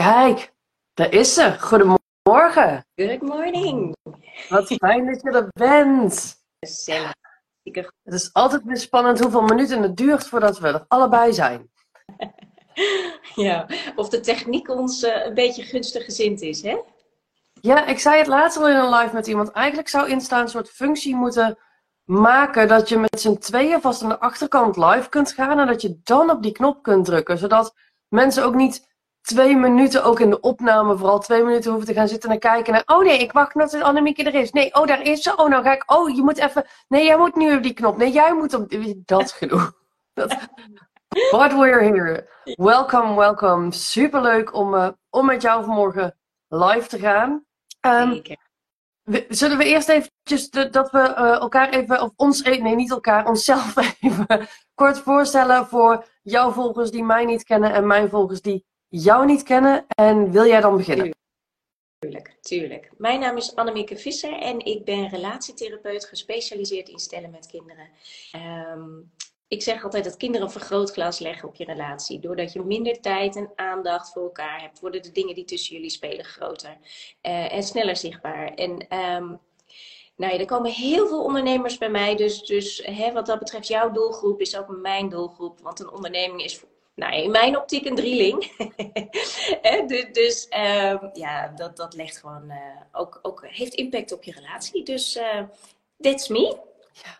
Kijk, daar is ze. Goedemorgen. Good morning. Wat fijn dat je er bent. Gezellig. Het is altijd weer spannend hoeveel minuten het duurt voordat we er allebei zijn. Ja, of de techniek ons eh, een beetje gunstig gezind is, hè? Ja, ik zei het laatst al in een live met iemand. Eigenlijk zou Insta een soort functie moeten maken dat je met z'n tweeën vast aan de achterkant live kunt gaan en dat je dan op die knop kunt drukken. Zodat mensen ook niet twee minuten, ook in de opname vooral, twee minuten hoeven te gaan zitten en kijken naar, oh nee, ik wacht nog tot Annemieke er is. Nee, oh daar is ze. Oh nou ga ik, oh je moet even, nee jij moet nu op die knop. Nee, jij moet op, dat genoeg. Dat, But we're here. Welkom, welkom. Superleuk om, uh, om met jou vanmorgen live te gaan. Um, zullen we eerst eventjes de, dat we uh, elkaar even, of ons, e-, nee niet elkaar, onszelf even kort voorstellen voor jouw volgers die mij niet kennen en mijn volgers die jou niet kennen. En wil jij dan beginnen? Tuurlijk, tuurlijk. Mijn naam is Annemieke Visser en ik ben relatietherapeut gespecialiseerd in stellen met kinderen. Um, ik zeg altijd dat kinderen een vergrootglas leggen op je relatie. Doordat je minder tijd en aandacht voor elkaar hebt, worden de dingen die tussen jullie spelen groter uh, en sneller zichtbaar. En um, nou ja, er komen heel veel ondernemers bij mij. Dus, dus hè, wat dat betreft, jouw doelgroep is ook mijn doelgroep. Want een onderneming is nou, in mijn optiek een drieling. dus dus um, ja, dat, dat legt gewoon uh, ook, ook, heeft impact op je relatie. Dus uh, that's me. Ja,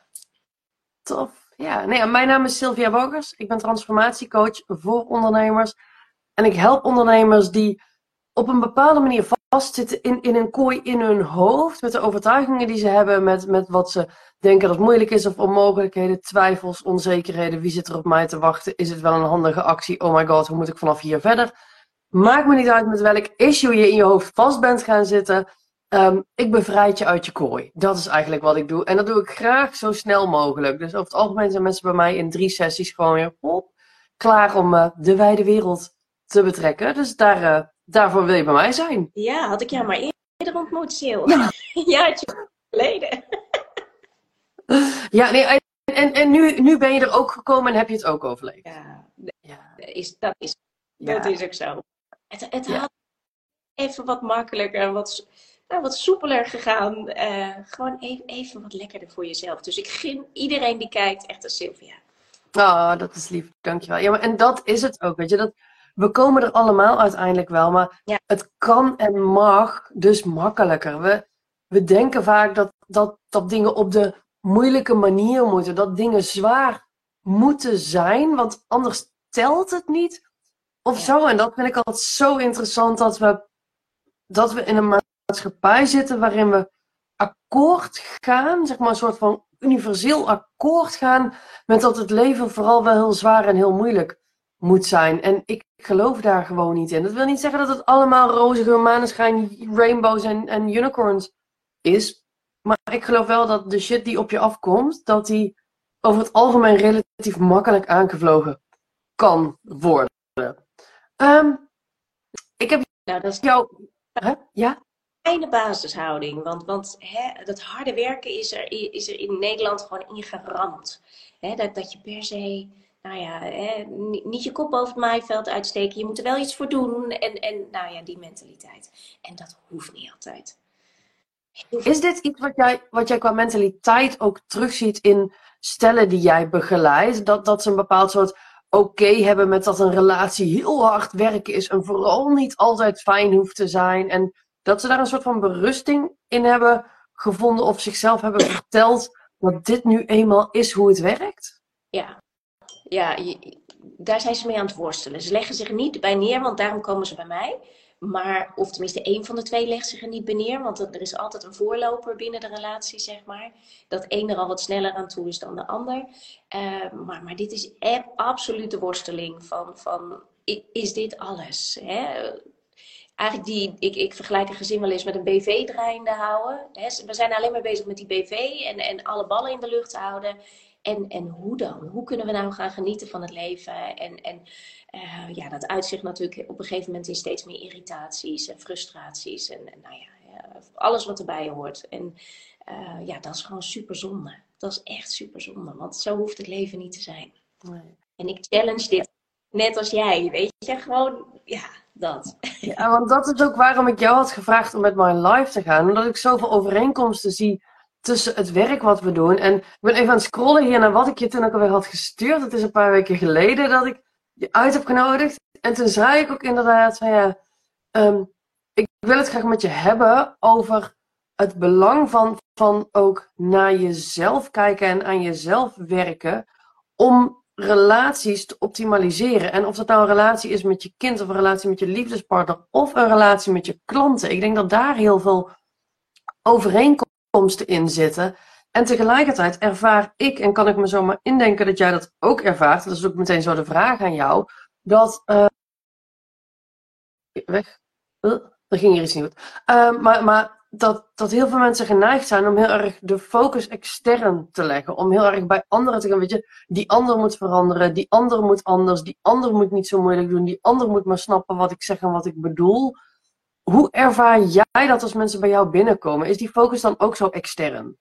tof. Ja, nee, mijn naam is Sylvia Bogers. Ik ben transformatiecoach voor ondernemers. En ik help ondernemers die op een bepaalde manier vastzitten in, in een kooi in hun hoofd. Met de overtuigingen die ze hebben, met, met wat ze denken dat moeilijk is of onmogelijkheden, twijfels, onzekerheden. Wie zit er op mij te wachten? Is het wel een handige actie? Oh my god, hoe moet ik vanaf hier verder? Maakt me niet uit met welk issue je in je hoofd vast bent gaan zitten. Um, ik bevrijd je uit je kooi. Dat is eigenlijk wat ik doe. En dat doe ik graag zo snel mogelijk. Dus over het algemeen zijn mensen bij mij in drie sessies gewoon weer op, klaar om uh, de wijde wereld te betrekken. Dus daar, uh, daarvoor wil je bij mij zijn. Ja, had ik jou maar eerder ontmoet, Sil. Ja, ja geleden. ja, nee, en, en nu, nu ben je er ook gekomen en heb je het ook overleefd. Ja, ja. Is, dat, is, dat is ook zo. Het, het had even wat makkelijker, wat nou, wat soepeler gegaan. Uh, gewoon even, even wat lekkerder voor jezelf. Dus ik gun iedereen die kijkt echt als Sylvia. Oh, dat is lief. Dankjewel. Ja, maar en dat is het ook. Weet je, dat, we komen er allemaal uiteindelijk wel. Maar ja. het kan en mag dus makkelijker. We, we denken vaak dat, dat, dat dingen op de moeilijke manier moeten. Dat dingen zwaar moeten zijn. Want anders telt het niet. Of ja. zo. En dat vind ik altijd zo interessant dat we, dat we in een maatschappij zitten waarin we akkoord gaan, zeg maar een soort van universeel akkoord gaan met dat het leven vooral wel heel zwaar en heel moeilijk moet zijn. En ik geloof daar gewoon niet in. Dat wil niet zeggen dat het allemaal rozige maneschijn, rainbows en, en unicorns is. Maar ik geloof wel dat de shit die op je afkomt, dat die over het algemeen relatief makkelijk aangevlogen kan worden. Um, ik heb nou, dat is... jou. Huh? Ja? fijne basishouding. Want, want hè, dat harde werken is er, is er in Nederland gewoon ingeramd. Hè, dat, dat je per se, nou ja, hè, niet je kop boven het maaiveld uitsteken. Je moet er wel iets voor doen. En, en nou ja, die mentaliteit. En dat hoeft niet altijd. Is dit iets wat jij, wat jij qua mentaliteit ook terugziet in stellen die jij begeleidt? Dat, dat ze een bepaald soort oké hebben met dat een relatie heel hard werken is en vooral niet altijd fijn hoeft te zijn. En dat ze daar een soort van berusting in hebben gevonden of zichzelf hebben verteld dat dit nu eenmaal is hoe het werkt? Ja, ja daar zijn ze mee aan het worstelen. Ze leggen zich niet bij neer, want daarom komen ze bij mij. Maar, of tenminste, één van de twee legt zich er niet bij neer. Want er is altijd een voorloper binnen de relatie, zeg maar. Dat een er al wat sneller aan toe is dan de ander. Uh, maar, maar dit is absolute worsteling van, van is dit alles? Hè? eigenlijk die, ik, ik vergelijk een gezin wel eens met een BV draaiende houden. We zijn alleen maar bezig met die BV en, en alle ballen in de lucht houden. En, en hoe dan? Hoe kunnen we nou gaan genieten van het leven? En, en uh, ja, dat uitzicht natuurlijk op een gegeven moment in steeds meer irritaties en frustraties. En, en nou ja, alles wat erbij hoort. En uh, ja, dat is gewoon super zonde. Dat is echt super zonde. Want zo hoeft het leven niet te zijn. Nee. En ik challenge dit net als jij, weet je, gewoon, ja, dat. Ja, want dat is ook waarom ik jou had gevraagd om met mijn live te gaan. Omdat ik zoveel overeenkomsten zie tussen het werk wat we doen. En ik ben even aan het scrollen hier naar wat ik je toen ook alweer had gestuurd. Het is een paar weken geleden dat ik je uit heb genodigd. En toen zei ik ook inderdaad van ja, ehm, ik wil het graag met je hebben over het belang van, van ook naar jezelf kijken en aan jezelf werken. Om relaties te optimaliseren. En of dat nou een relatie is met je kind, of een relatie met je liefdespartner, of een relatie met je klanten. Ik denk dat daar heel veel overeenkomsten in zitten. En tegelijkertijd ervaar ik, en kan ik me zomaar indenken dat jij dat ook ervaart, dat is ook meteen zo de vraag aan jou, dat. Uh, weg. Uh, er ging hier iets niet goed. Uh, maar, maar dat, dat heel veel mensen geneigd zijn om heel erg de focus extern te leggen. Om heel erg bij anderen te gaan. Weet je, die ander moet veranderen, die ander moet anders, die ander moet niet zo moeilijk doen, die ander moet maar snappen wat ik zeg en wat ik bedoel. Hoe ervaar jij dat als mensen bij jou binnenkomen? Is die focus dan ook zo extern?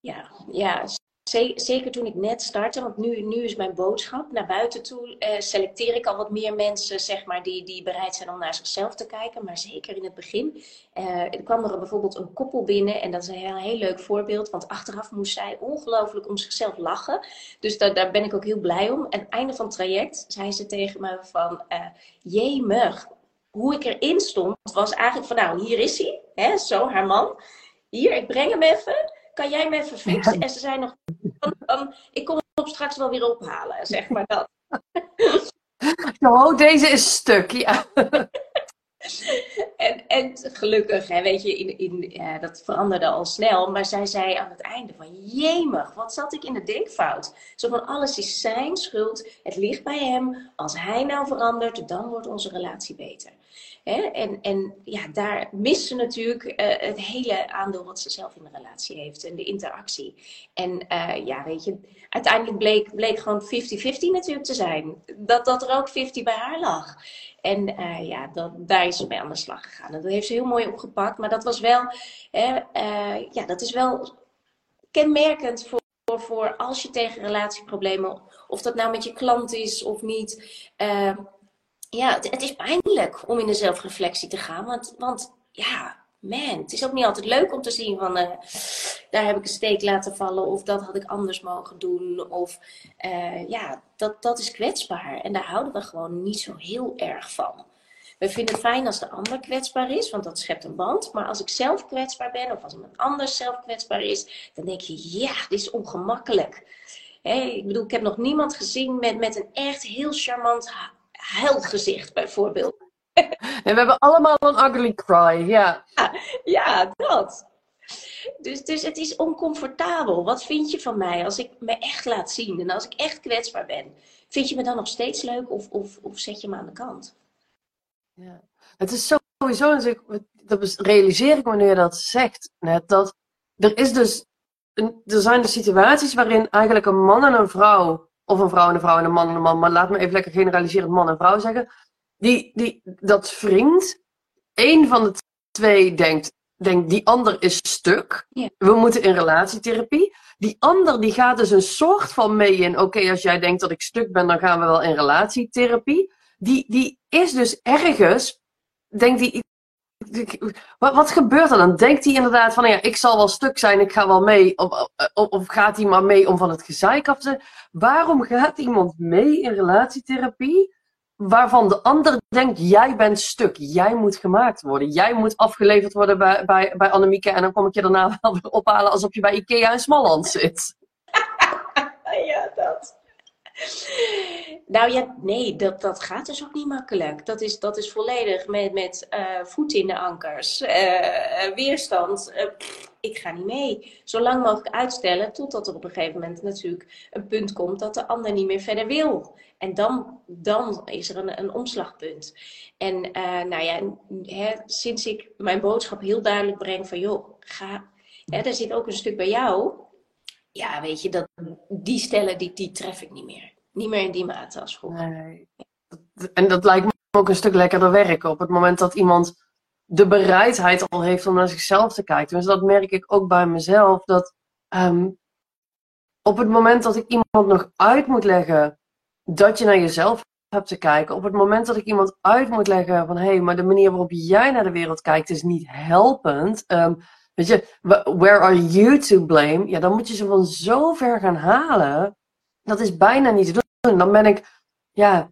Ja, ja Zeker toen ik net startte, want nu, nu is mijn boodschap naar buiten toe. Uh, selecteer ik al wat meer mensen, zeg maar, die, die bereid zijn om naar zichzelf te kijken. Maar zeker in het begin. Uh, er kwam er bijvoorbeeld een koppel binnen. En dat is een heel, heel leuk voorbeeld. Want achteraf moest zij ongelooflijk om zichzelf lachen. Dus daar, daar ben ik ook heel blij om. En einde van het traject zei ze tegen me van... Uh, Jemig, hoe ik erin stond, was eigenlijk van... Nou, hier is hij. Hè, zo, haar man. Hier, ik breng hem even kan jij me even fixen? En ze zei nog, ik kom hem straks wel weer ophalen, zeg maar dat. Nou, deze is stuk, ja. en, en gelukkig, hè, weet je, in, in, dat veranderde al snel. Maar zij zei aan het einde van, jemig, wat zat ik in de denkfout? Zo van, alles is zijn schuld, het ligt bij hem. Als hij nou verandert, dan wordt onze relatie beter. Hè? En, en ja, daar mist ze natuurlijk uh, het hele aandeel wat ze zelf in de relatie heeft en de interactie. En uh, ja, weet je, uiteindelijk bleek, bleek gewoon 50-50 natuurlijk te zijn. Dat, dat er ook 50 bij haar lag. En uh, ja, dat, daar is ze mee aan de slag gegaan. Dat heeft ze heel mooi opgepakt. Maar dat was wel, ja, dat is wel kenmerkend voor voor als je tegen relatieproblemen, of dat nou met je klant is of niet, uh, ja, het, het, is pijnlijk om in de zelfreflectie te gaan. Want, want ja, man, het is ook niet altijd leuk om te zien van daar heb ik een steek laten vallen of dat had ik anders mogen doen. Of uh, ja, dat, dat is kwetsbaar en daar houden we gewoon niet zo heel erg van. We vinden het fijn als de ander kwetsbaar is, want dat schept een band. Maar als ik zelf kwetsbaar ben of als iemand anders zelf kwetsbaar is, dan denk je, ja, dit is ongemakkelijk. Hey, ik bedoel, ik heb nog niemand gezien met, met een echt heel charmant huilgezicht bijvoorbeeld. En we hebben allemaal een ugly cry, ja. Ja, dat. Dus, dus het is oncomfortabel. Wat vind je van mij als ik me echt laat zien en als ik echt kwetsbaar ben? Vind je me dan nog steeds leuk of, of, of zet je me aan de kant? Ja. Het is sowieso, dat realiseer ik wanneer je dat zegt net, dat er is dus, er zijn de situaties waarin eigenlijk een man en een vrouw of een vrouw en een vrouw en een man en een man, maar laat me even lekker generaliserend man en vrouw zeggen. Die, die, dat vriend, één van de twee denkt, denkt die ander is stuk. We moeten in relatietherapie. Die ander die gaat dus een soort van mee in, oké, als jij denkt dat ik stuk ben, dan gaan we wel in relatietherapie. Die, die is dus ergens, denkt die, wat, wat, gebeurt er dan? Denkt hij inderdaad van, ja, ik zal wel stuk zijn, ik ga wel mee. Of, of, of gaat hij maar mee om van het gezeik af te zijn? Waarom gaat iemand mee in relatietherapie waarvan de ander denkt, jij bent stuk, jij moet gemaakt worden. Jij moet afgeleverd worden bij, bij, bij Annemieke en dan kom ik je daarna wel weer ophalen alsof je bij Ikea in Smalland zit. ja, dat. Nou ja, nee, dat, dat gaat dus ook niet makkelijk. Dat is, dat is volledig met, met uh, voet in de ankers, uh, weerstand. Uh, ik ga niet mee. Zo lang mogelijk uitstellen, totdat er op een gegeven moment natuurlijk een punt komt dat de ander niet meer verder wil. En dan, dan is er een, een omslagpunt. En nou ja, hè, sinds ik mijn boodschap heel duidelijk breng van joh, ga. Hè, er zit ook een stuk bij jou ja, weet je, dat, die stellen die, die tref ik niet meer. Niet meer in die mate als vroeger. En dat lijkt me ook een stuk lekkerder werken. Op het moment dat iemand de bereidheid al heeft om naar zichzelf te kijken. Dus dat merk ik ook bij mezelf. Dat um, op het moment dat ik iemand nog uit moet leggen dat je naar jezelf heb te kijken. Op het moment dat ik iemand uit moet leggen van hé, hey, maar de manier waarop jij naar de wereld kijkt is niet helpend. Um, weet je, where are you to blame? Ja, dan moet je ze van zo ver gaan halen. Dat is bijna niet te doen. Dan ben ik, ja,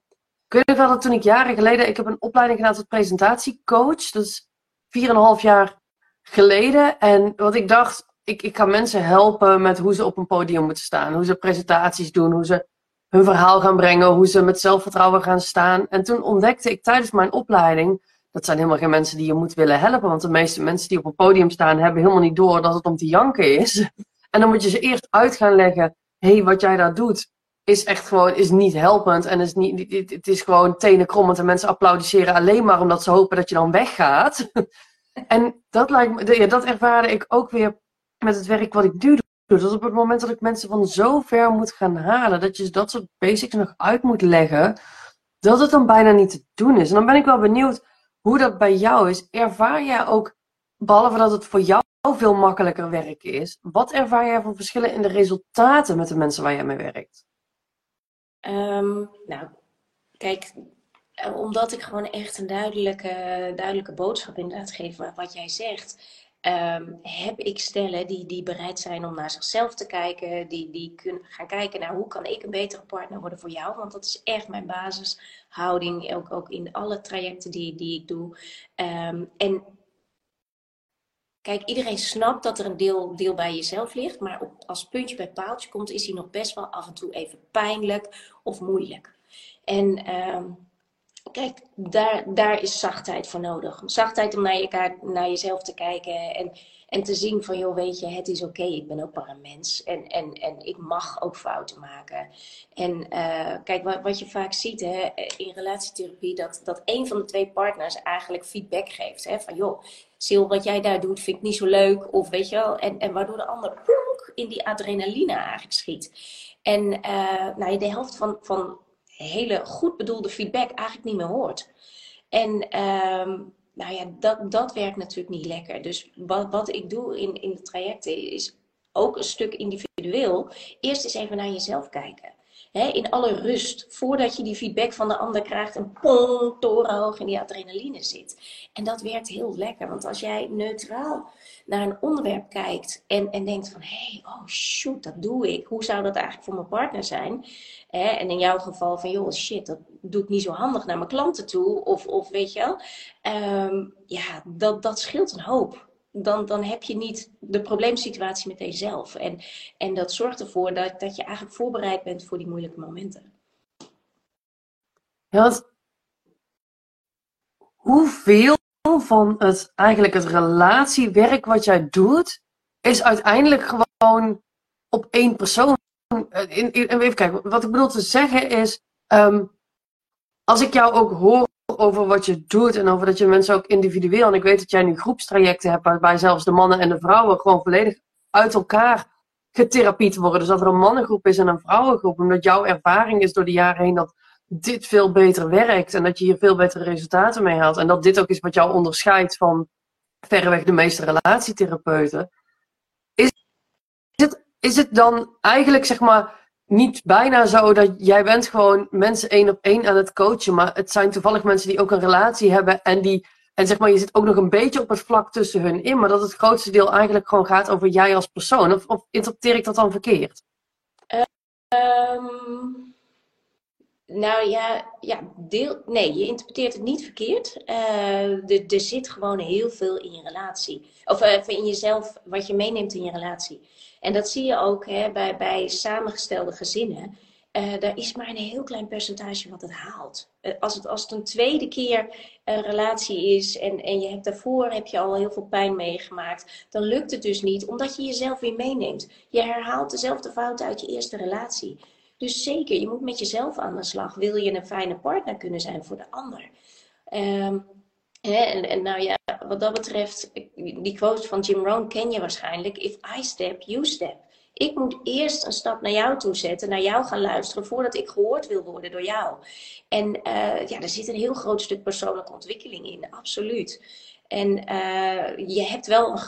je wel dat toen ik jaren geleden, ik heb een opleiding gedaan tot presentatiecoach. Dat is 4,5 jaar geleden. En wat ik dacht, ik, ik kan mensen helpen met hoe ze op een podium moeten staan. Hoe ze presentaties doen, hoe ze hun verhaal gaan brengen, hoe ze met zelfvertrouwen gaan staan. En toen ontdekte ik tijdens mijn opleiding, dat zijn helemaal geen mensen die je moet willen helpen. Want de meeste mensen die op een podium staan, hebben helemaal niet door dat het om te janken is. En dan moet je ze eerst uit gaan leggen, hé, hey, wat jij daar doet, is echt gewoon is niet helpend. En is niet, het is gewoon tenen krommend en mensen applaudisseren alleen maar omdat ze hopen dat je dan weggaat. En dat, lijkt ja, dat ervaarde ik ook weer met het werk wat ik doe. Dus op het moment dat ik mensen van zo ver moet gaan halen, dat je dat soort basics nog uit moet leggen, dat het dan bijna niet te doen is. En dan ben ik wel benieuwd hoe dat bij jou is. Ervaar jij ook, behalve dat het voor jou veel makkelijker werk is, wat ervaar jij van verschillen in de resultaten met de mensen waar jij mee werkt? Ehm, nou, kijk, eh, omdat ik gewoon echt een duidelijke, duidelijke boodschap inderdaad geef, wat jij zegt, ehm, heb ik stellen die, die bereid zijn om naar zichzelf te kijken, die, die kunnen gaan kijken naar hoe kan ik een betere partner worden voor jou, want dat is echt mijn basishouding, ook, ook in alle trajecten die, die ik doe. Ehm, en Kijk, iedereen snapt dat er een deel, deel bij jezelf ligt, maar op, als puntje bij paaltje komt, is hij nog best wel af en toe even pijnlijk of moeilijk. En kijk, daar, daar is zachtheid voor nodig. Zachtheid om naar, je, naar jezelf te kijken en, en te zien van, joh, weet je, het is oké, ik ben ook maar een mens. En, en, en ik mag ook fouten maken. En uh, kijk, wat, wat je vaak ziet hè, in relatietherapie, dat, dat een van de twee partners eigenlijk feedback geeft. Hè, van, joh, Sil, wat jij daar doet, vind ik niet zo leuk. Of weet je wel, en, en waardoor de ander in die adrenaline eigenlijk schiet. En uh, nou, de helft van, van hele goed bedoelde feedback eigenlijk niet meer hoort. En um, nou ja, dat, dat werkt natuurlijk niet lekker. Dus wat, wat ik doe in, in de trajecten is ook een stuk individueel. Eerst eens even naar jezelf kijken. in alle rust, voordat je die feedback van de ander krijgt en pong, torenhoog in die adrenaline zit. En dat werkt heel lekker, want als jij neutraal naar een onderwerp kijkt en, en denkt van, hé, hey, oh shoot, dat doe ik. Hoe zou dat eigenlijk voor mijn partner zijn? En in jouw geval van, joh, shit, dat doe ik niet zo handig naar mijn klanten toe. Of, of weet je wel. Ehm, ja, dat, dat scheelt een hoop. Dan, dan heb je niet de probleemsituatie met jezelf. En, en dat zorgt ervoor dat, dat je eigenlijk voorbereid bent voor die moeilijke momenten. Ja, hoeveel van het, eigenlijk het relatiewerk wat jij doet, is uiteindelijk gewoon op één persoon. Eh, in, even kijken, wat ik bedoel te zeggen is, ehm, als ik jou ook hoor over wat je doet en over dat je mensen ook individueel, en ik weet dat jij nu groepstrajecten hebt waarbij zelfs de mannen en de vrouwen gewoon volledig uit elkaar getherapied worden. Dus dat er een mannengroep is en een vrouwengroep, omdat jouw ervaring is door de jaren heen dat dit veel beter werkt en dat je hier veel betere resultaten mee haalt. En dat dit ook is wat jou onderscheidt van verreweg de meeste relatietherapeuten. Is het, is het dan eigenlijk zeg maar niet bijna zo dat jij bent gewoon mensen één op één aan het coachen, maar het zijn toevallig mensen die ook een relatie hebben en die en zeg maar, je zit ook nog een beetje op het vlak tussen hun in, maar dat het grootste deel eigenlijk gewoon gaat over jij als persoon. Of, of interpreteer ik dat dan verkeerd? Um, nou ja, ja deel, nee, je interpreteert het niet verkeerd. Uh, er zit gewoon heel veel in je relatie. Of uh, in jezelf, wat je meeneemt in je relatie. En dat zie je ook hè, bij, bij samengestelde gezinnen. Uh, daar is maar een heel klein percentage wat het haalt. als, het, als het een tweede keer een relatie is en, en je hebt daarvoor heb je al heel veel pijn meegemaakt, dan lukt het dus niet, omdat je jezelf weer meeneemt. Je herhaalt dezelfde fouten uit je eerste relatie. Dus zeker, je moet met jezelf aan de slag. Wil je een fijne partner kunnen zijn voor de ander? Um, hè, en, nou ja, wat dat betreft, die quote van Jim Rohn ken je waarschijnlijk. If I step, you step. Ik moet eerst een stap naar jou toe zetten, naar jou gaan luisteren, voordat ik gehoord wil worden door jou. En uh, ja, er zit een heel groot stuk persoonlijke ontwikkeling in, absoluut. En uh, je hebt wel,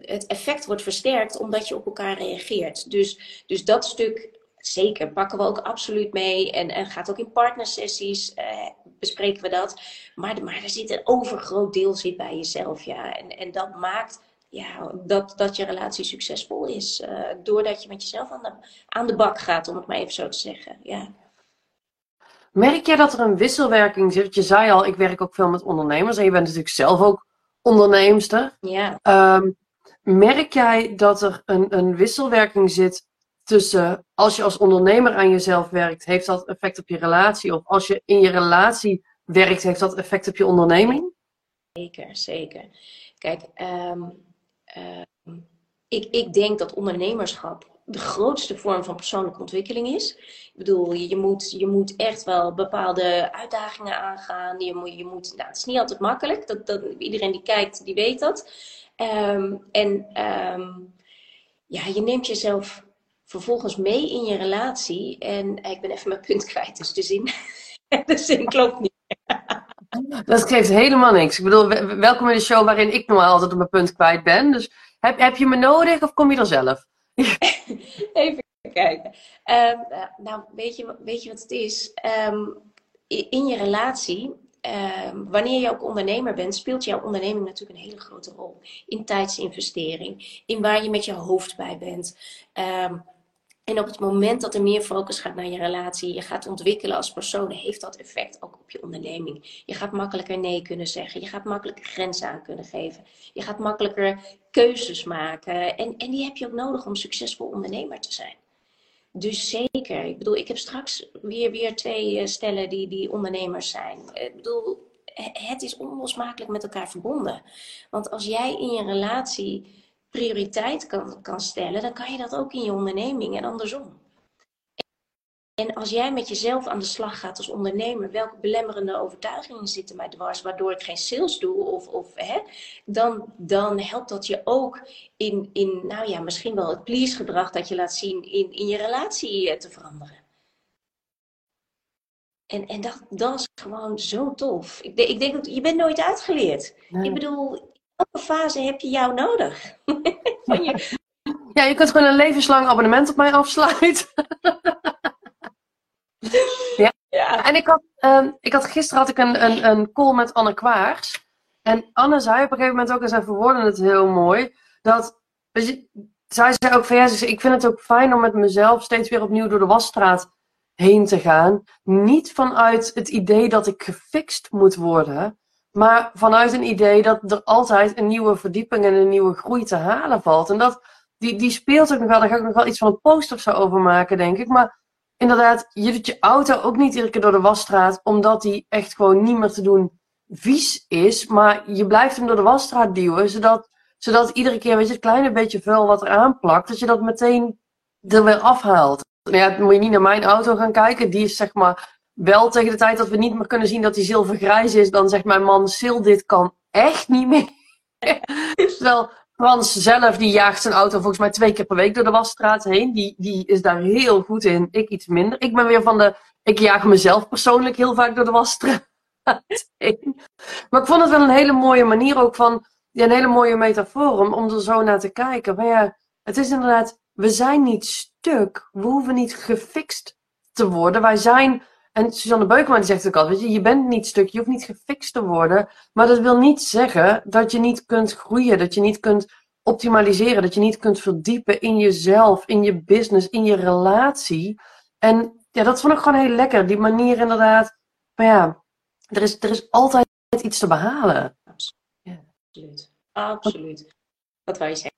het effect wordt versterkt omdat je op elkaar reageert. Dus, dus dat stuk zeker, pakken we ook absoluut mee. En, en gaat ook in partnersessies, uh, bespreken we dat. Maar, maar er zit een overgroot deel zit bij jezelf, ja. En, en dat maakt ja, dat, dat je relatie succesvol is. Uh, doordat je met jezelf aan de, aan de bak gaat, om het maar even zo te zeggen. Ja. Merk jij dat er een wisselwerking zit? Je zei al, ik werk ook veel met ondernemers en je bent natuurlijk zelf ook onderneemster. Ja. Um, merk jij dat er een, een wisselwerking zit tussen als je als ondernemer aan jezelf werkt, heeft dat effect op je relatie? Of als je in je relatie werkt, heeft dat effect op je onderneming? Zeker, zeker. Kijk, um, ik, ik denk dat ondernemerschap de grootste vorm van persoonlijke ontwikkeling is. Ik bedoel, je moet, je moet echt wel bepaalde uitdagingen aangaan. Je moet, je moet, nou, het is niet altijd makkelijk. Dat, dat, iedereen die kijkt, die weet dat. Um, en ja, je neemt jezelf vervolgens mee in je relatie. En ik ben even mijn punt kwijt, dus de zin, de zin klopt niet. Dat geeft helemaal niks. Ik bedoel, welkom in de show waarin ik normaal altijd op mijn punt kwijt ben. Dus heb, heb je me nodig of kom je er zelf? Even kijken. Um, nou, weet je, weet je wat het is? Um, in je relatie, um, wanneer je ook ondernemer bent, speelt jouw onderneming natuurlijk een hele grote rol. In tijdsinvestering, in waar je met je hoofd bij bent. En op het moment dat er meer focus gaat naar je relatie, je gaat ontwikkelen als persoon, heeft dat effect ook op je onderneming. Je gaat makkelijker nee kunnen zeggen, je gaat makkelijker grenzen aan kunnen geven, je gaat makkelijker keuzes maken. En, en die heb je ook nodig om succesvol ondernemer te zijn. Dus zeker, ik bedoel, ik heb straks weer, weer twee eh, stellen die, die ondernemers zijn. Ik bedoel, het is onlosmakelijk met elkaar verbonden. Want als jij in je relatie prioriteit kan, kan stellen, dan kan je dat ook in je onderneming en andersom. En als jij met jezelf aan de slag gaat als ondernemer, welke belemmerende overtuigingen zitten mij dwars, waardoor ik geen sales doe, of, of, hè, dan, dan helpt dat je ook in, in, nou ja, misschien wel het please gedrag dat je laat zien in, in je relatie eh, te veranderen. En, en dat, dat is gewoon zo tof. Ik, ik denk dat je bent nooit uitgeleerd. Ik bedoel, welke fase heb je jou nodig? je... Ja, je kunt gewoon een levenslang abonnement op mij afsluiten. ja. ja. En ik had, uh, ik had gisteren had ik een, een, een call met Anne Kwaars. En Anne zei op een gegeven moment ook, en zij verwoordde het heel mooi, dat, je, zij zei ook van ja, ik vind het ook fijn om met mezelf steeds weer opnieuw door de wasstraat heen te gaan. Niet vanuit het idee dat ik gefixt moet worden, maar vanuit een idee dat er altijd een nieuwe verdieping en een nieuwe groei te halen valt. En dat, die, die speelt ook nog wel. Daar ga ik nog wel iets van een post of zo over maken, denk ik. Maar inderdaad, je doet je auto ook niet iedere keer door de wasstraat, omdat die echt gewoon niet meer te doen vies is. Maar je blijft hem door de wasstraat duwen, zodat, zodat iedere keer, weet je, het kleine beetje vuil wat er aanplakt, dat je dat meteen er weer afhaalt. Nou ja, moet je niet naar mijn auto gaan kijken. Die is zeg maar wel tegen de tijd dat we niet meer kunnen zien dat hij zilvergrijs is, dan zegt mijn man, Sil, dit kan echt niet meer. Terwijl Frans zelf, die jaagt zijn auto volgens mij twee keer per week door de wasstraat heen. Die, die is daar heel goed in, ik iets minder. Ik ben weer van de, ik jaag mezelf persoonlijk heel vaak door de wasstraat heen. Maar ik vond het wel een hele mooie manier ook van, ja, een hele mooie metafoor om, om er zo naar te kijken. Maar ja, het is inderdaad, we zijn niet stuk. We hoeven niet gefixt te worden. Wij zijn en Suzanne Beukema die zegt ook altijd, weet je, je bent niet stuk, je hoeft niet gefixt te worden. Maar dat wil niet zeggen dat je niet kunt groeien, dat je niet kunt optimaliseren, dat je niet kunt verdiepen in jezelf, in je business, in je relatie. En ja, dat vond ik gewoon heel lekker, die manier inderdaad. Maar ja, er is, er is altijd iets te behalen. Absoluut. Absoluut. Wat wou je zeggen?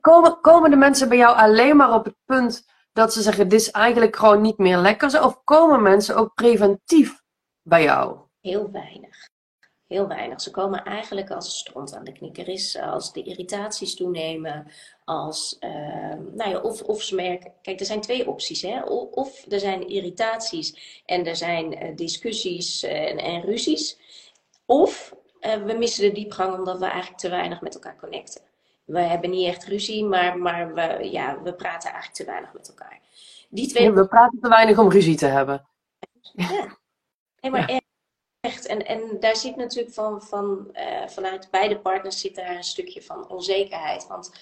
Komen, komen de mensen bij jou alleen maar op het punt dat ze zeggen, dit is eigenlijk gewoon niet meer lekker? Of komen mensen ook preventief bij jou? Heel weinig. Heel weinig. Ze komen eigenlijk als stront aan de knikker is, als de irritaties toenemen, als, uh, nou ja, of, of ze merken, kijk, er zijn twee opties, hè? Of, er zijn irritaties en er zijn uh, discussies en, en, ruzies, of uh, we missen de diepgang omdat we eigenlijk te weinig met elkaar connecten we hebben niet echt ruzie, maar, maar we, ja, we praten eigenlijk te weinig met elkaar. Die twee... we praten te weinig om ruzie te hebben. Ja, nee, maar echt. En, en daar zit natuurlijk van, van, uh, vanuit beide partners zit daar een stukje van onzekerheid. Want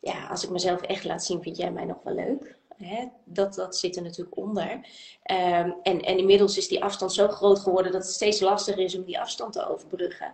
ja, als ik mezelf echt laat zien, vind jij mij nog wel leuk. Hè? Dat, dat zit er natuurlijk onder. Ehm, en, en inmiddels is die afstand zo groot geworden dat het steeds lastiger is om die afstand te overbruggen.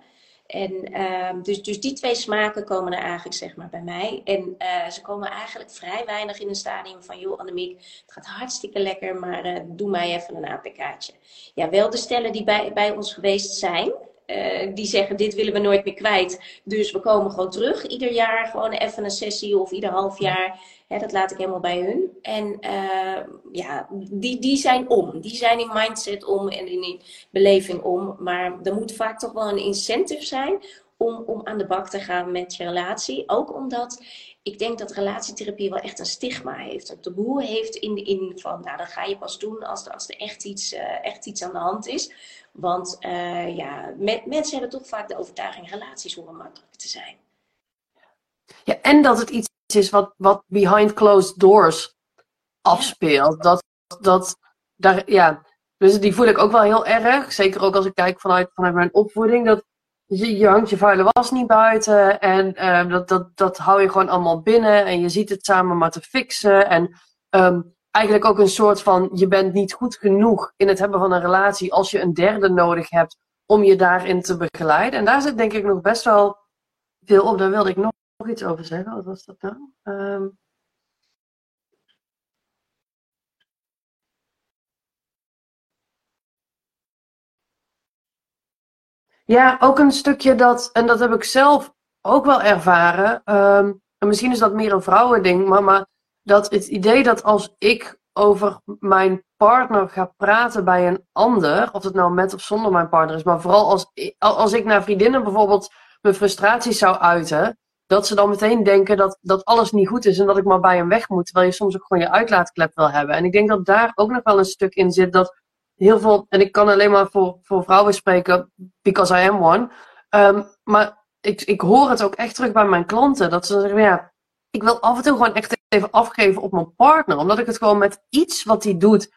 En ehm, dus, dus die twee smaken komen er eigenlijk zeg maar bij mij. En uh, ze komen eigenlijk vrij weinig in een stadium van... joh Annemiek, het gaat hartstikke lekker, maar uh, doe mij even een APK'tje. Ja, wel de stellen die bij, bij ons geweest zijn... Uh, die zeggen, dit willen we nooit meer kwijt. Dus we komen gewoon terug. Ieder jaar gewoon even een sessie of ieder half jaar. Hè, dat laat ik helemaal bij hun. En uh, ja, die, die zijn om. Die zijn in mindset om en in beleving om. Maar er moet vaak toch wel een incentive zijn om, om aan de bak te gaan met je relatie. Ook omdat ik denk dat relatietherapie wel echt een stigma heeft. De boer heeft in in van, nou dat ga je pas doen als er, als er echt, iets, uh, echt iets aan de hand is. Want uh, ja, mensen hebben toch vaak de overtuiging relaties horen makkelijk te zijn. Ja, en dat het iets is wat, wat behind closed doors afspeelt. Dat, dat daar, ja, dus die voel ik ook wel heel erg. Zeker ook als ik kijk vanuit, vanuit mijn opvoeding. Dat je, je hangt je vuile was niet buiten. En uh, dat, dat, dat hou je gewoon allemaal binnen. En je ziet het samen maar te fixen. En um, eigenlijk ook een soort van: je bent niet goed genoeg in het hebben van een relatie. als je een derde nodig hebt om je daarin te begeleiden. En daar zit denk ik nog best wel veel op. Daar wilde ik nog nog iets over zeggen? Wat was dat nou? Um... Ja, ook een stukje dat, en dat heb ik zelf ook wel ervaren. Um, en misschien is dat meer een vrouwending, maar dat het idee dat als ik over mijn partner ga praten bij een ander, of het nou met of zonder mijn partner is, maar vooral als, als ik naar vriendinnen bijvoorbeeld mijn frustraties zou uiten, dat ze dan meteen denken dat, dat alles niet goed is en dat ik maar bij hem weg moet. Terwijl je soms ook gewoon je uitlaatklep wil hebben. En ik denk dat daar ook nog wel een stuk in zit dat heel veel, en ik kan alleen maar voor, voor vrouwen spreken, because I am one. Um, maar ik, ik hoor het ook echt terug bij mijn klanten. Dat ze zeggen, ja, ik wil af en toe gewoon echt even afgeven op mijn partner. Omdat ik het gewoon met iets wat hij doet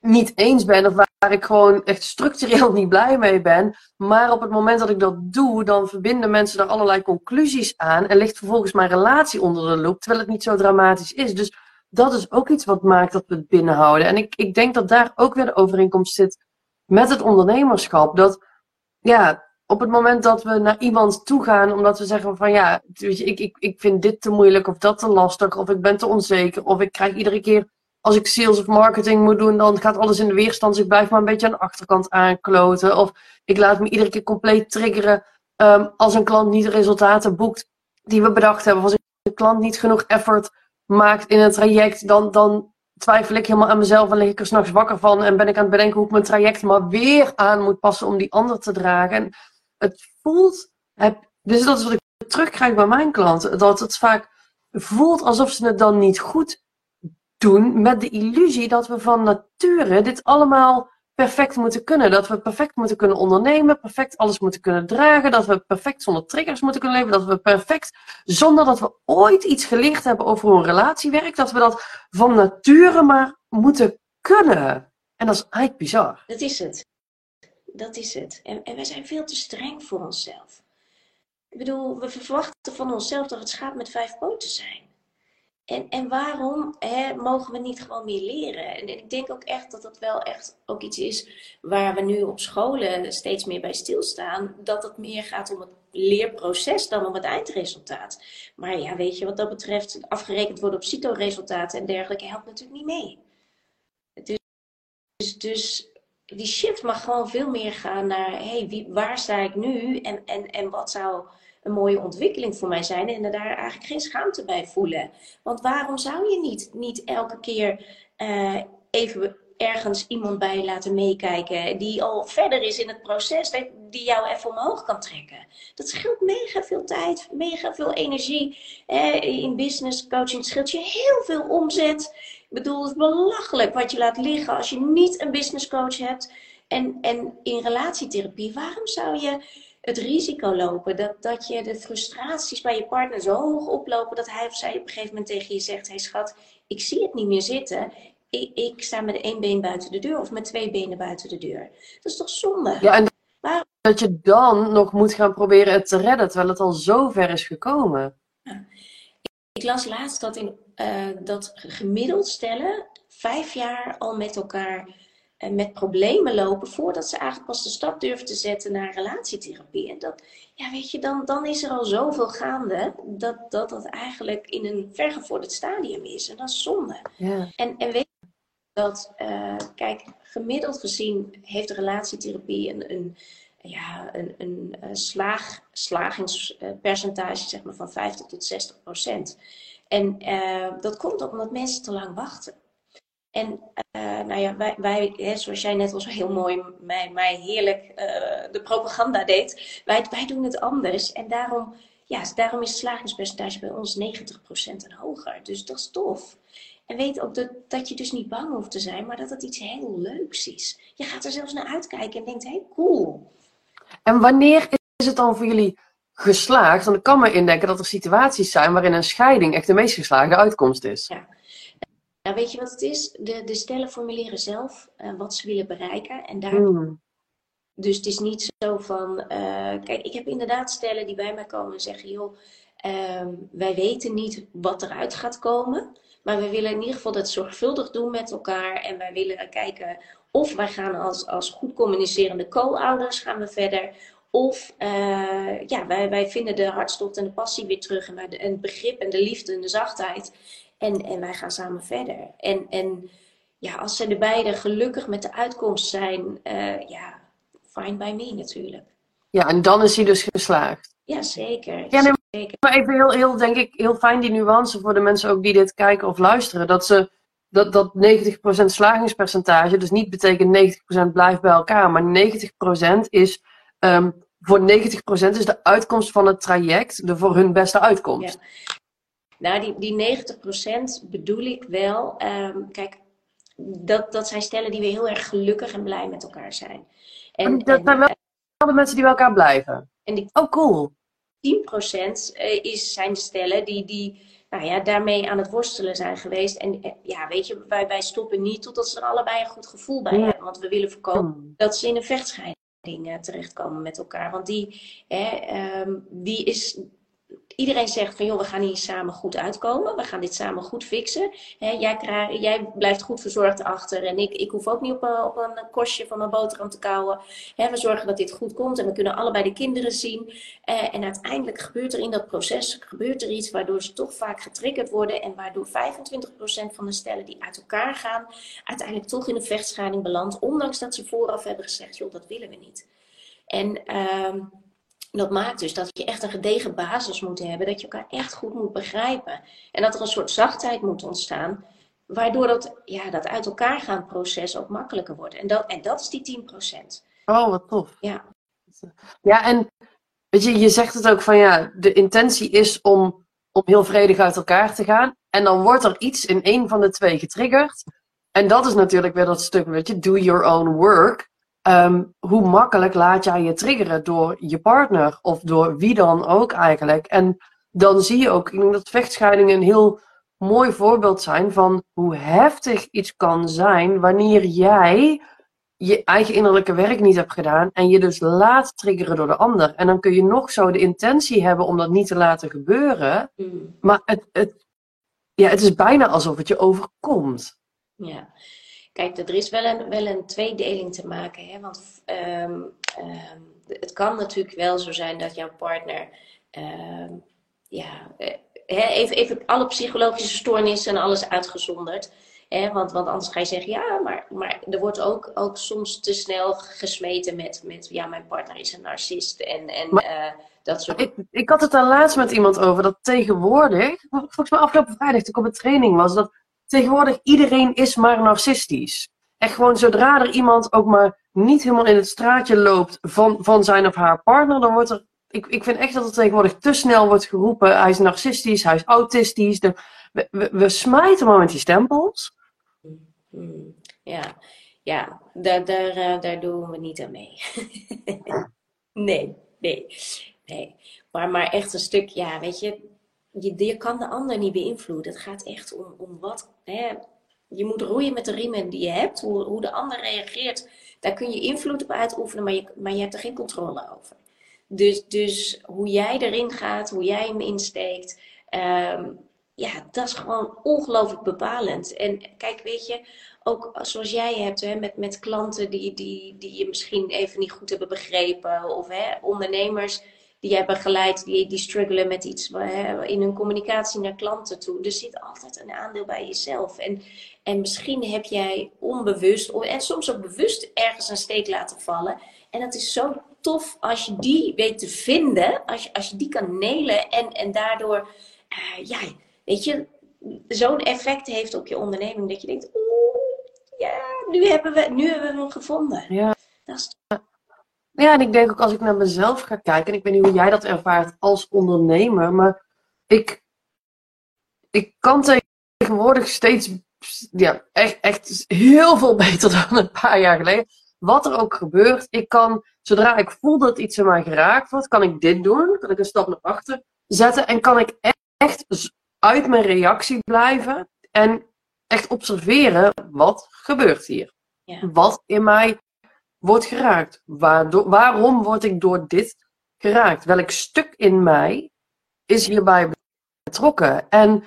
niet eens ben. Of waar ik gewoon echt structureel niet blij mee ben. Maar op het moment dat ik dat doe, dan verbinden mensen daar allerlei conclusies aan. En ligt vervolgens mijn relatie onder de loep, terwijl het niet zo dramatisch is. Dus dat is ook iets wat maakt dat we het binnenhouden. En ik, ik denk dat daar ook weer de overeenkomst zit met het ondernemerschap. Dat ja, op het moment dat we naar iemand toe gaan, omdat we zeggen van ja, weet je, ik, ik, ik vind dit te moeilijk of dat te lastig, of ik ben te onzeker, of ik krijg iedere keer als ik sales of marketing moet doen, dan gaat alles in de weerstand. Dus ik blijf maar een beetje aan de achterkant aankloten. Of ik laat me iedere keer compleet triggeren um, als een klant niet de resultaten boekt die we bedacht hebben. Of als een klant niet genoeg effort maakt in een traject, dan, dan twijfel ik helemaal aan mezelf en lig ik er s'nachts wakker van. En ben ik aan het bedenken hoe ik mijn traject maar weer aan moet passen om die ander te dragen. En het voelt, heb, dus dat is wat ik terugkrijg bij mijn klanten, dat het vaak voelt alsof ze het dan niet goed doen met de illusie dat we van nature dit allemaal perfect moeten kunnen. Dat we perfect moeten kunnen ondernemen, perfect alles moeten kunnen dragen, dat we perfect zonder triggers moeten kunnen leven, dat we perfect, zonder dat we ooit iets geleerd hebben over hoe een relatie werkt, dat we dat van nature maar moeten kunnen. En dat is eigenlijk bizar. Dat is het. Dat is het. En, en wij zijn veel te streng voor onszelf. Ik bedoel, we verwachten van onszelf dat het schaap met vijf poten zijn. En, en waarom hè, mogen we niet gewoon meer leren? En ik denk ook echt dat dat wel echt ook iets is waar we nu op scholen steeds meer bij stilstaan. Dat het meer gaat om het leerproces dan om het eindresultaat. Maar ja, weet je, wat dat betreft, afgerekend worden op CITO-resultaten en dergelijke helpt natuurlijk niet mee. Dus, dus die shift mag gewoon veel meer gaan naar, hey, wie, waar sta ik nu en, en, en wat zou een mooie ontwikkeling voor mij zijn en daar eigenlijk geen schaamte bij voelen. Want waarom zou je niet, niet elke keer uh, even ergens iemand bij laten meekijken die al verder is in het proces, die jou even omhoog kan trekken. Dat scheelt mega veel tijd, mega veel energie. in business coaching scheelt je heel veel omzet. Ik bedoel, het is belachelijk wat je laat liggen als je niet een business coach hebt. En, en in relatietherapie, waarom zou je het risico lopen dat, dat je de frustraties bij je partner zo hoog oplopen dat hij of zij op een gegeven moment tegen je zegt: Hé hey schat, ik zie het niet meer zitten. Ik, ik sta met één been buiten de deur of met twee benen buiten de deur. Dat is toch zonde? Ja, en dat je dan nog moet gaan proberen het te redden terwijl het al zo ver is gekomen. ik las laatst dat, in, uh, dat gemiddeld stellen vijf jaar al met elkaar uh, met problemen lopen voordat ze eigenlijk pas de stap durven te zetten naar relatietherapie. En dat, ja, weet je, dan, dan is er al zoveel gaande dat dat, dat eigenlijk in een vergevorderd stadium is. En dat is zonde. Ja. En, en weet je dat, uh, kijk, gemiddeld gezien heeft relatietherapie een, een ja, een, een, een slaag, slagingspercentage zeg maar, van 50 tot 60 procent. En uh, dat komt ook omdat mensen te lang wachten. En uh, nou ja, wij, wij hè, zoals jij net al zo heel mooi mij, heerlijk uh, de propaganda deed, wij, wij doen het anders. En daarom, ja, daarom is het slagingspercentage bij ons 90% en hoger. Dus dat is tof. En weet ook dat, dat je dus niet bang hoeft te zijn, maar dat het iets heel leuks is. Je gaat er zelfs naar uitkijken en denkt, hé, hey, cool. En wanneer is het dan voor jullie geslaagd? Want ik kan me indenken dat er situaties zijn waarin een scheiding echt de meest geslaagde uitkomst is. Ja. Nou, weet je wat het is? De, de stellen formuleren zelf uh, wat ze willen bereiken. En daar... Hmm. Dus het is niet zo van. Uh, kijk, ik heb inderdaad stellen die bij mij komen en zeggen: joh, uh, wij weten niet wat eruit gaat komen. Maar we willen in ieder geval dat zorgvuldig doen met elkaar. En wij willen kijken of wij gaan als, als goed communicerende co-ouders gaan we verder. Of uh, ja, wij, wij vinden de hartstocht en de passie weer terug. En, de, en het begrip en de liefde en de zachtheid. En, en wij gaan samen verder. En, en ja, als ze de beiden gelukkig met de uitkomst zijn, uh, ja, fine by me natuurlijk. Ja, en dan is hij dus geslaagd. Ja, zeker. Ja, nee, zeker. maar even heel, heel, denk ik, heel fijn die nuance voor de mensen ook die dit kijken of luisteren. Dat ze dat, dat 90% slagingspercentage dus niet betekent 90% blijft bij elkaar, maar 90% is um, voor 90% is de uitkomst van het traject de voor hun beste uitkomst. Ja. Nou, die, die 90% bedoel ik wel. Um, kijk, dat, dat zijn stellen die weer heel erg gelukkig en blij met elkaar zijn. En, dat en, zijn wel de mensen die bij elkaar blijven. En die oh, cool. 10% is, zijn stellen die, die nou ja, daarmee aan het worstelen zijn geweest. En ja, weet je, wij, wij stoppen niet totdat ze er allebei een goed gevoel bij hebben. Want we willen voorkomen dat ze in een vechtscheiding terechtkomen met elkaar. Want die, hè, die is iedereen zegt van joh, we gaan hier samen goed uitkomen. We gaan dit samen goed fixen. jij, jij, blijft goed verzorgd achter. En ik, ik hoef ook niet op een, op een kostje van mijn boterham te kauwen. we zorgen dat dit goed komt. En we kunnen allebei de kinderen zien. Eh, en uiteindelijk gebeurt er in dat proces gebeurt er iets waardoor ze toch vaak getriggerd worden. En waardoor 25% van de stellen die uit elkaar gaan, uiteindelijk toch in een vechtscheiding belandt. Ondanks dat ze vooraf hebben gezegd, joh, dat willen we niet. En... Dat maakt dus dat je echt een gedegen basis moet hebben, dat je elkaar echt goed moet begrijpen. En dat er een soort zachtheid moet ontstaan, waardoor dat, ja, dat uit elkaar gaan proces ook makkelijker wordt. En dat, en dat is die 10%. Oh, wat tof. Ja. Ja, en weet je, je zegt het ook van ja, de intentie is om, om heel vredig uit elkaar te gaan. En dan wordt er iets in een van de twee getriggerd. En dat is natuurlijk weer dat stuk, weet je, do your own work. Um, hoe makkelijk laat jij je triggeren door je partner of door wie dan ook eigenlijk. En dan zie je ook, ik denk dat vechtscheidingen een heel mooi voorbeeld zijn van hoe heftig iets kan zijn wanneer jij je eigen innerlijke werk niet hebt gedaan en je dus laat triggeren door de ander. En dan kun je nog zo de intentie hebben om dat niet te laten gebeuren, mm. maar het, het, ja, het is bijna alsof het je overkomt. Ja. Kijk, er is wel een, wel een tweedeling te maken. Hè? Want um, um, het kan natuurlijk wel zo zijn dat jouw partner. Um, ja, even, even alle psychologische stoornissen en alles uitgezonderd. Hè? Want, want anders ga je zeggen, ja, maar, maar er wordt ook, ook soms te snel gesmeten met, met ja, mijn partner is een narcist. En, en maar, uh, dat soort ik, ik had het daar laatst met iemand over dat tegenwoordig, volgens mij afgelopen vrijdag toen ik op een training was, dat tegenwoordig iedereen is maar narcistisch. Echt gewoon zodra er iemand ook maar niet helemaal in het straatje loopt van, van zijn of haar partner, dan wordt er. Ik, ik vind echt dat er tegenwoordig te snel wordt geroepen: hij is narcistisch, hij is autistisch. We, we, we smijten maar met die stempels. Ja, ja daar, daar, uh, daar doen we niet aan mee. nee, nee, nee. Maar, maar echt een stuk, ja, weet je, je, kan de ander niet beïnvloeden. Het gaat echt om, om wat. Hè, je moet roeien met de riemen die je hebt. Hoe, hoe de ander reageert, daar kun je invloed op uitoefenen, maar je, maar je hebt er geen controle over. Dus, dus hoe jij erin gaat, hoe jij hem insteekt. Um, ja, dat is gewoon ongelooflijk bepalend. En kijk, weet je, ook zoals jij hebt hè, met, met klanten die, die, die je misschien even niet goed hebben begrepen, of hè, ondernemers die jij begeleid, die, die struggelen met iets hè, in hun communicatie naar klanten toe. Er zit altijd een aandeel bij jezelf. En, en misschien heb jij onbewust, en soms ook bewust, ergens een steek laten vallen. En dat is zo tof als je die weet te vinden, als je, als je die kan nelen en, en daardoor, uh, ja, weet je, zo'n effect heeft op je onderneming dat je denkt, oeh, ja, nu hebben we, nu hebben we hem gevonden. Ja. Dat is... Ja, en ik denk ook als ik naar mezelf ga kijken, en ik weet niet hoe jij dat ervaart als ondernemer, maar ik, ik kan tegenwoordig steeds, ja, echt, echt heel veel beter dan een paar jaar geleden. Wat er ook gebeurt, ik kan, zodra ik voel dat iets in mij geraakt wordt, kan ik dit doen, kan ik een stap naar achter zetten en kan ik echt uit mijn reactie blijven en echt observeren wat gebeurt hier. Ja. Wat in mij wordt geraakt. Waarom word ik door dit geraakt? Welk stuk in mij is hierbij betrokken? En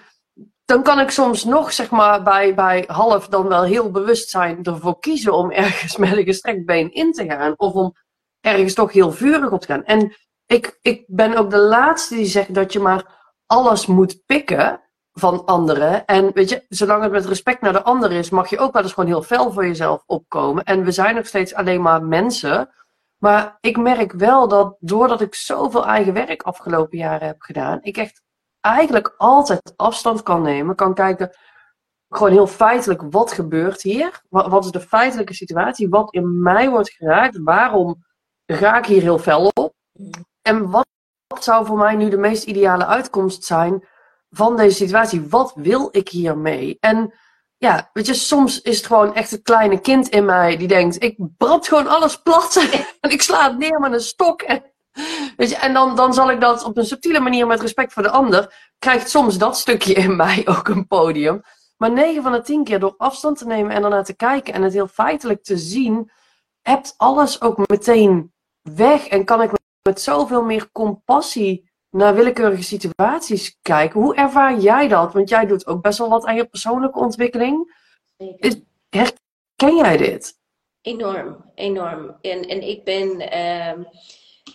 dan kan ik soms nog, zeg maar, bij, bij half dan wel heel bewust zijn ervoor kiezen om ergens met een gestrekt been in te gaan. Of om ergens toch heel vurig op te gaan. En ik, ik ben ook de laatste die zegt dat je maar alles moet pikken van anderen. En weet je, zolang het met respect naar de ander is, mag je ook wel eens gewoon heel fel voor jezelf opkomen. En we zijn nog steeds alleen maar mensen. Maar ik merk wel dat doordat ik zoveel eigen werk afgelopen jaren heb gedaan, ik echt eigenlijk altijd afstand kan nemen, kan kijken, gewoon heel feitelijk, wat gebeurt hier? Wat, wat is de feitelijke situatie? Wat in mij wordt geraakt? Waarom ga ik hier heel fel op? En wat zou voor mij nu de meest ideale uitkomst zijn van deze situatie? Wat wil ik hiermee? En ja, weet je, soms is het gewoon echt een kleine kind in mij die denkt: ik brand gewoon alles plat en ik sla het neer met een stok. En, weet je, en dan, dan zal ik dat op een subtiele manier met respect voor de ander, krijgt soms dat stukje in mij ook een podium. Maar 9 van de 10 keer door afstand te nemen en ernaar te kijken en het heel feitelijk te zien, hebt alles ook meteen weg en kan ik met zoveel meer compassie naar willekeurige situaties kijken. Hoe ervaar jij dat? Want jij doet ook best wel wat aan je persoonlijke ontwikkeling. Is, herken jij dit? Enorm, enorm. En, en ik ben ehm,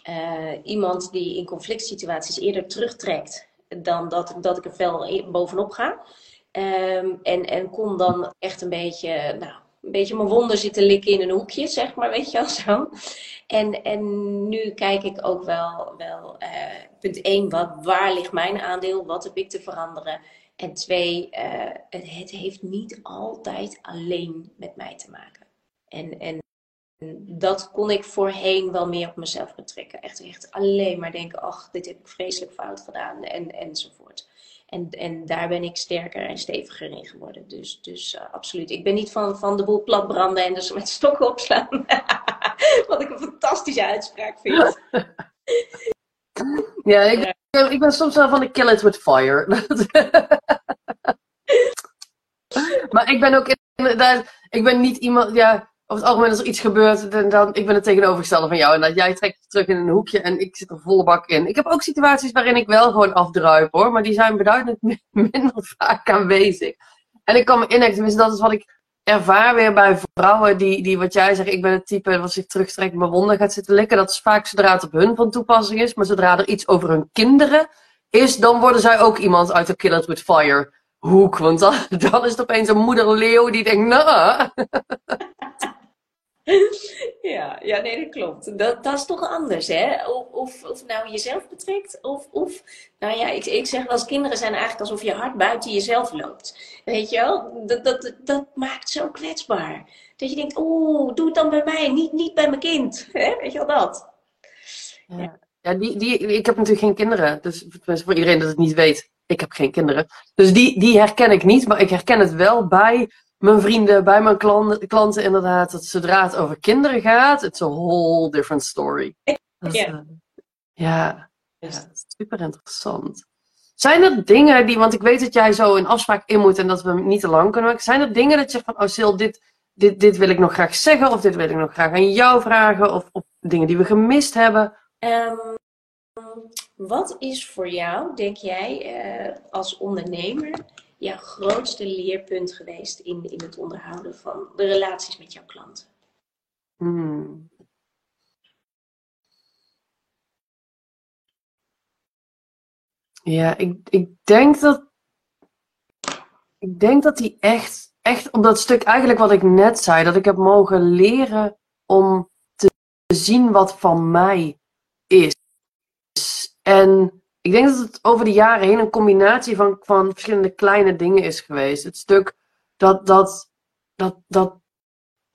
eh, iemand die in conflict situaties eerder terugtrekt dan dat, dat ik er fel bovenop ga. Um, en, en kon dan echt een beetje, nou, een beetje mijn wonden zitten likken in een hoekje, zeg maar, weet je wel zo. En, en nu kijk ik ook wel, wel uh, punt 1, wat, waar ligt mijn aandeel? Wat heb ik te veranderen? En twee, uh, het, het, heeft niet altijd alleen met mij te maken. En, en dat kon ik voorheen wel meer op mezelf betrekken. Echt, echt alleen maar denken, ach, dit heb ik vreselijk fout gedaan en, enzovoort. En, en daar ben ik sterker en steviger in geworden. Dus, dus uh, absoluut. Ik ben niet van, van de boel platbranden en dus met stokken opslaan. Wat ik een fantastische uitspraak vind. ja, ik, ik ben soms wel van de kill it with fire. maar ik ben ook inderdaad, ik ben niet iemand, ja, over het algemeen als er iets gebeurt, dan, dan ik ben het tegenovergestelde van jou. En dat jij trekt terug in een hoekje en ik zit er volle bak in. Ik heb ook situaties waarin ik wel gewoon afdruip hoor, maar die zijn beduidend minder vaak aanwezig. En ik kan me tenminste dat is wat ik ervaar weer bij vrouwen die, die wat jij zegt, ik ben het type wat zich terugtrekt, mijn wonden gaat zitten likken. Dat is vaak zodra het op hun van toepassing is, maar zodra er iets over hun kinderen is, dan worden zij ook iemand uit de Kill It With Fire hoek. Want dan, dan is het opeens een moeder leeuw die denkt, nou... Ja, ja, nee, dat klopt. Dat, dat is toch anders, hè? Of, of, nou jezelf betrekt, of, of nou ja, ik, ik zeg wel eens, kinderen zijn eigenlijk alsof je hart buiten jezelf loopt. Weet je wel? Dat, dat, dat maakt zo kwetsbaar. Dat je denkt, oeh, doe het dan bij mij, niet, niet bij mijn kind. Hè? Weet je wel dat? Ja, ja die, die, ik heb natuurlijk geen kinderen. Dus voor iedereen dat het niet weet, ik heb geen kinderen. Dus die, die herken ik niet, maar ik herken het wel bij mijn vrienden, bij mijn klanten, klanten inderdaad, dat zodra het over kinderen gaat, it's a whole different story. Dat, ja. Uh, ja, ja, super interessant. Zijn er dingen die, want ik weet dat jij zo een afspraak in moet en dat we niet te lang kunnen maken. Zijn er dingen dat je zegt van, oh Sil, dit, dit, dit wil ik nog graag zeggen of dit wil ik nog graag aan jou vragen of, of dingen die we gemist hebben? Um, Wat is voor jou, denk jij, uh, als ondernemer, jouw grootste leerpunt geweest in, in het onderhouden van de relaties met jouw klanten? Hmm. Ja, ik, ik denk dat. Ik denk dat die echt, echt op dat stuk, eigenlijk wat ik net zei, dat ik heb mogen leren om te zien wat van mij is. En ik denk dat het over de jaren heen een combinatie van, van verschillende kleine dingen is geweest. Het stuk dat, dat, dat, dat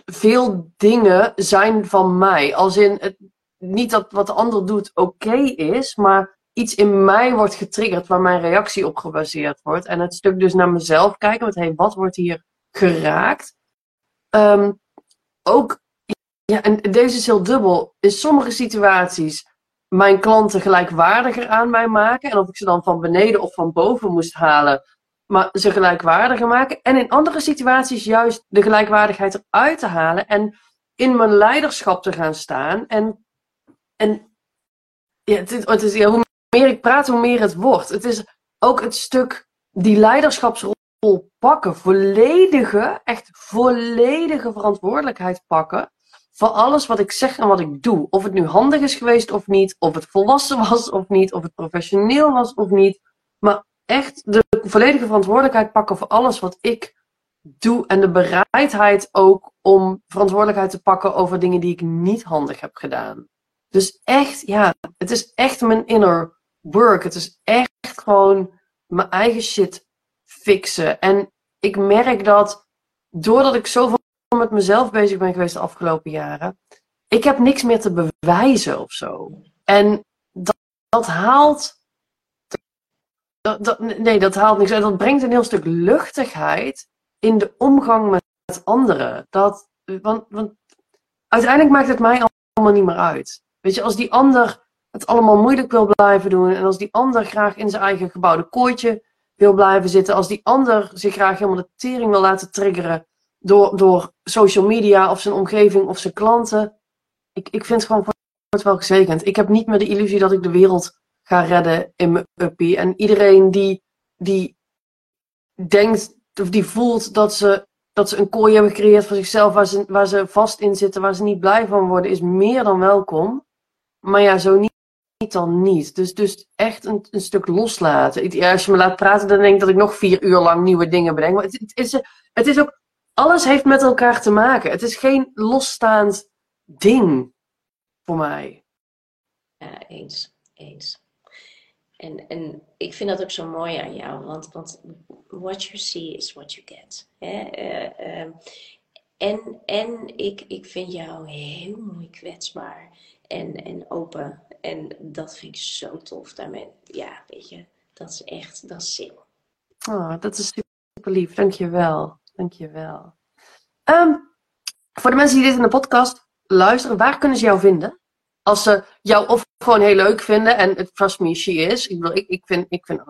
veel dingen zijn van mij. Als in, het, niet dat wat de ander doet oké is, maar iets in mij wordt getriggerd waar mijn reactie op gebaseerd wordt. En het stuk dus naar mezelf kijken, met hey, wat wordt hier geraakt? Ehm, ook, ja, en deze is heel dubbel. In sommige situaties mijn klanten gelijkwaardiger aan mij maken. En of ik ze dan van beneden of van boven moest halen, maar ze gelijkwaardiger maken. En in andere situaties juist de gelijkwaardigheid eruit te halen en in mijn leiderschap te gaan staan. En, en ja, het, het is, ja, hoe meer ik praat, hoe meer het wordt. Het is ook het stuk die leiderschapsrol pakken. Volledige, echt volledige verantwoordelijkheid pakken voor alles wat ik zeg en wat ik doe. Of het nu handig is geweest of niet, of het volwassen was of niet, of het professioneel was of niet. Maar echt de volledige verantwoordelijkheid pakken voor alles wat ik doe. En de bereidheid ook om verantwoordelijkheid te pakken over dingen die ik niet handig heb gedaan. Dus echt, ja, het is echt mijn inner work. Het is echt gewoon mijn eigen shit fixen. En ik merk dat doordat ik zoveel met mezelf bezig ben geweest de afgelopen jaren, ik heb niks meer te bewijzen of zo. En dat, dat haalt. Dat, dat, nee, dat haalt niks. En dat brengt een heel stuk luchtigheid in de omgang met anderen. Dat, want, want uiteindelijk maakt het mij allemaal niet meer uit. Weet je, als die ander het allemaal moeilijk wil blijven doen. En als die ander graag in zijn eigen gebouwde kooitje wil blijven zitten. Als die ander zich graag helemaal de tering wil laten triggeren door, door social media of zijn omgeving of zijn klanten. Ik, ik vind het gewoon het wel gezegend. Ik heb niet meer de illusie dat ik de wereld ga redden in mijn uppie. En iedereen die, die denkt of die voelt dat ze, dat ze een kooi hebben gecreëerd voor zichzelf waar ze, waar ze vast in zitten, waar ze niet blij van worden, is meer dan welkom. Maar ja, zo niet, dan niet. Dus, dus echt een, een stuk loslaten. als je me laat praten, dan denk ik dat ik nog vier uur lang nieuwe dingen bedenk. Maar het, het, is, het is ook alles heeft met elkaar te maken. Het is geen losstaand ding voor mij. Ja, eens. Eens. En, en ik vind dat ook zo mooi aan jou, want, want what you see is what you get. Hè? Uh, uh, en en ik, ik vind jou heel mooi kwetsbaar en, en open. En dat vind ik zo tof. Daarmee, ja, weet je, dat is echt, dat is zin. Oh, dat is super lief. Dankjewel. Dankjewel. Um, voor de mensen die dit in de podcast luisteren, waar kunnen ze jou vinden? Als ze jou of gewoon heel leuk vinden, en trust me, she is. Ik, ik, ik vind, ik vind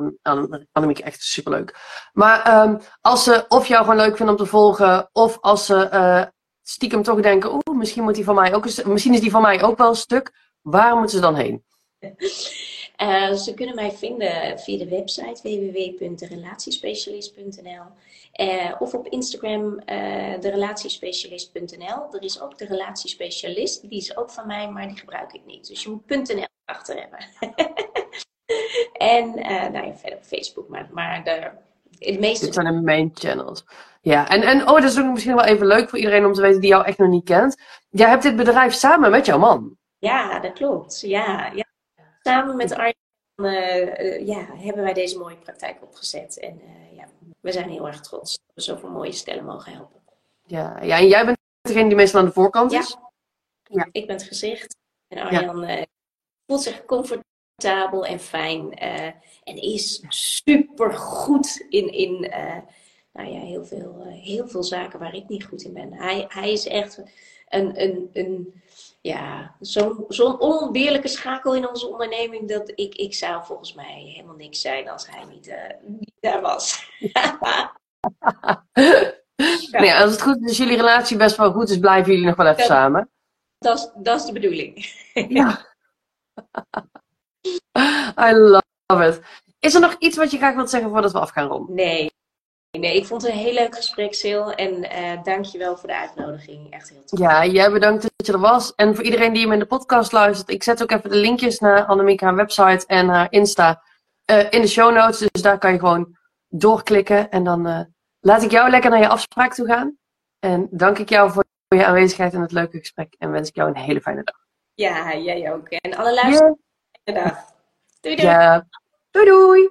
Annemiek echt superleuk. Maar um, als ze of jou gewoon leuk vinden om te volgen, of als ze uh, stiekem toch denken, oeh, misschien, moet die van mij ook misschien is die van mij ook wel een stuk. Waar moeten ze dan heen? Uh, ze kunnen mij vinden via de website www.relatiespecialist.nl uh, of op Instagram uh, derelatiespecialist.nl. Er is ook de relatiespecialist, die is ook van mij, maar die gebruik ik niet. Dus je moet .nl achter hebben. en nou ja, verder op Facebook, maar, maar de, het meeste... Dit zijn de main channels. Ja, en, en oh, dat is ook misschien wel even leuk voor iedereen om te weten die jou echt nog niet kent. Jij hebt dit bedrijf samen met jouw man. Ja, dat klopt. Ja, ja. Samen met Arjan uh, ja, hebben wij deze mooie praktijk opgezet. En uh, ja, we zijn heel erg trots dat we zoveel mooie stellen mogen helpen. Ja, ja en jij bent degene die meestal aan de voorkant is? Ja, ik ben het gezicht. En Arjan ja. voelt zich comfortabel en fijn. en is super goed in, in nou ja, heel, veel, heel veel zaken waar ik niet goed in ben. Hij, hij is echt een, een, een ja, zo'n zo'n onontbeerlijke schakel in onze onderneming dat ik, ik zou volgens mij helemaal niks zijn als hij niet, uh, niet daar was. ja. Nee, als het goed is, als jullie relatie best wel goed is, blijven jullie nog wel even samen. Dat is, dat is de bedoeling. ja. I love it. Is er nog iets wat je graag wilt zeggen voordat we af gaan ronden? Nee. Nee, ik vond het een heel leuk gesprek, Sil. En uh, dank je wel voor de uitnodiging. Echt heel tof. Ja, jij bedankt dat je er was. En voor iedereen die hem in de podcast luistert, ik zet ook even de linkjes naar Annemiek haar website en haar Insta uh, in de show notes. Dus daar kan je gewoon doorklikken. En dan uh, laat ik jou lekker naar je afspraak toe gaan. En dank ik jou voor je aanwezigheid en het leuke gesprek. En wens ik jou een hele fijne dag. Ja, jij ook. En alle luisteraars, yeah. dag. Doei doei. Ja. Doei doei.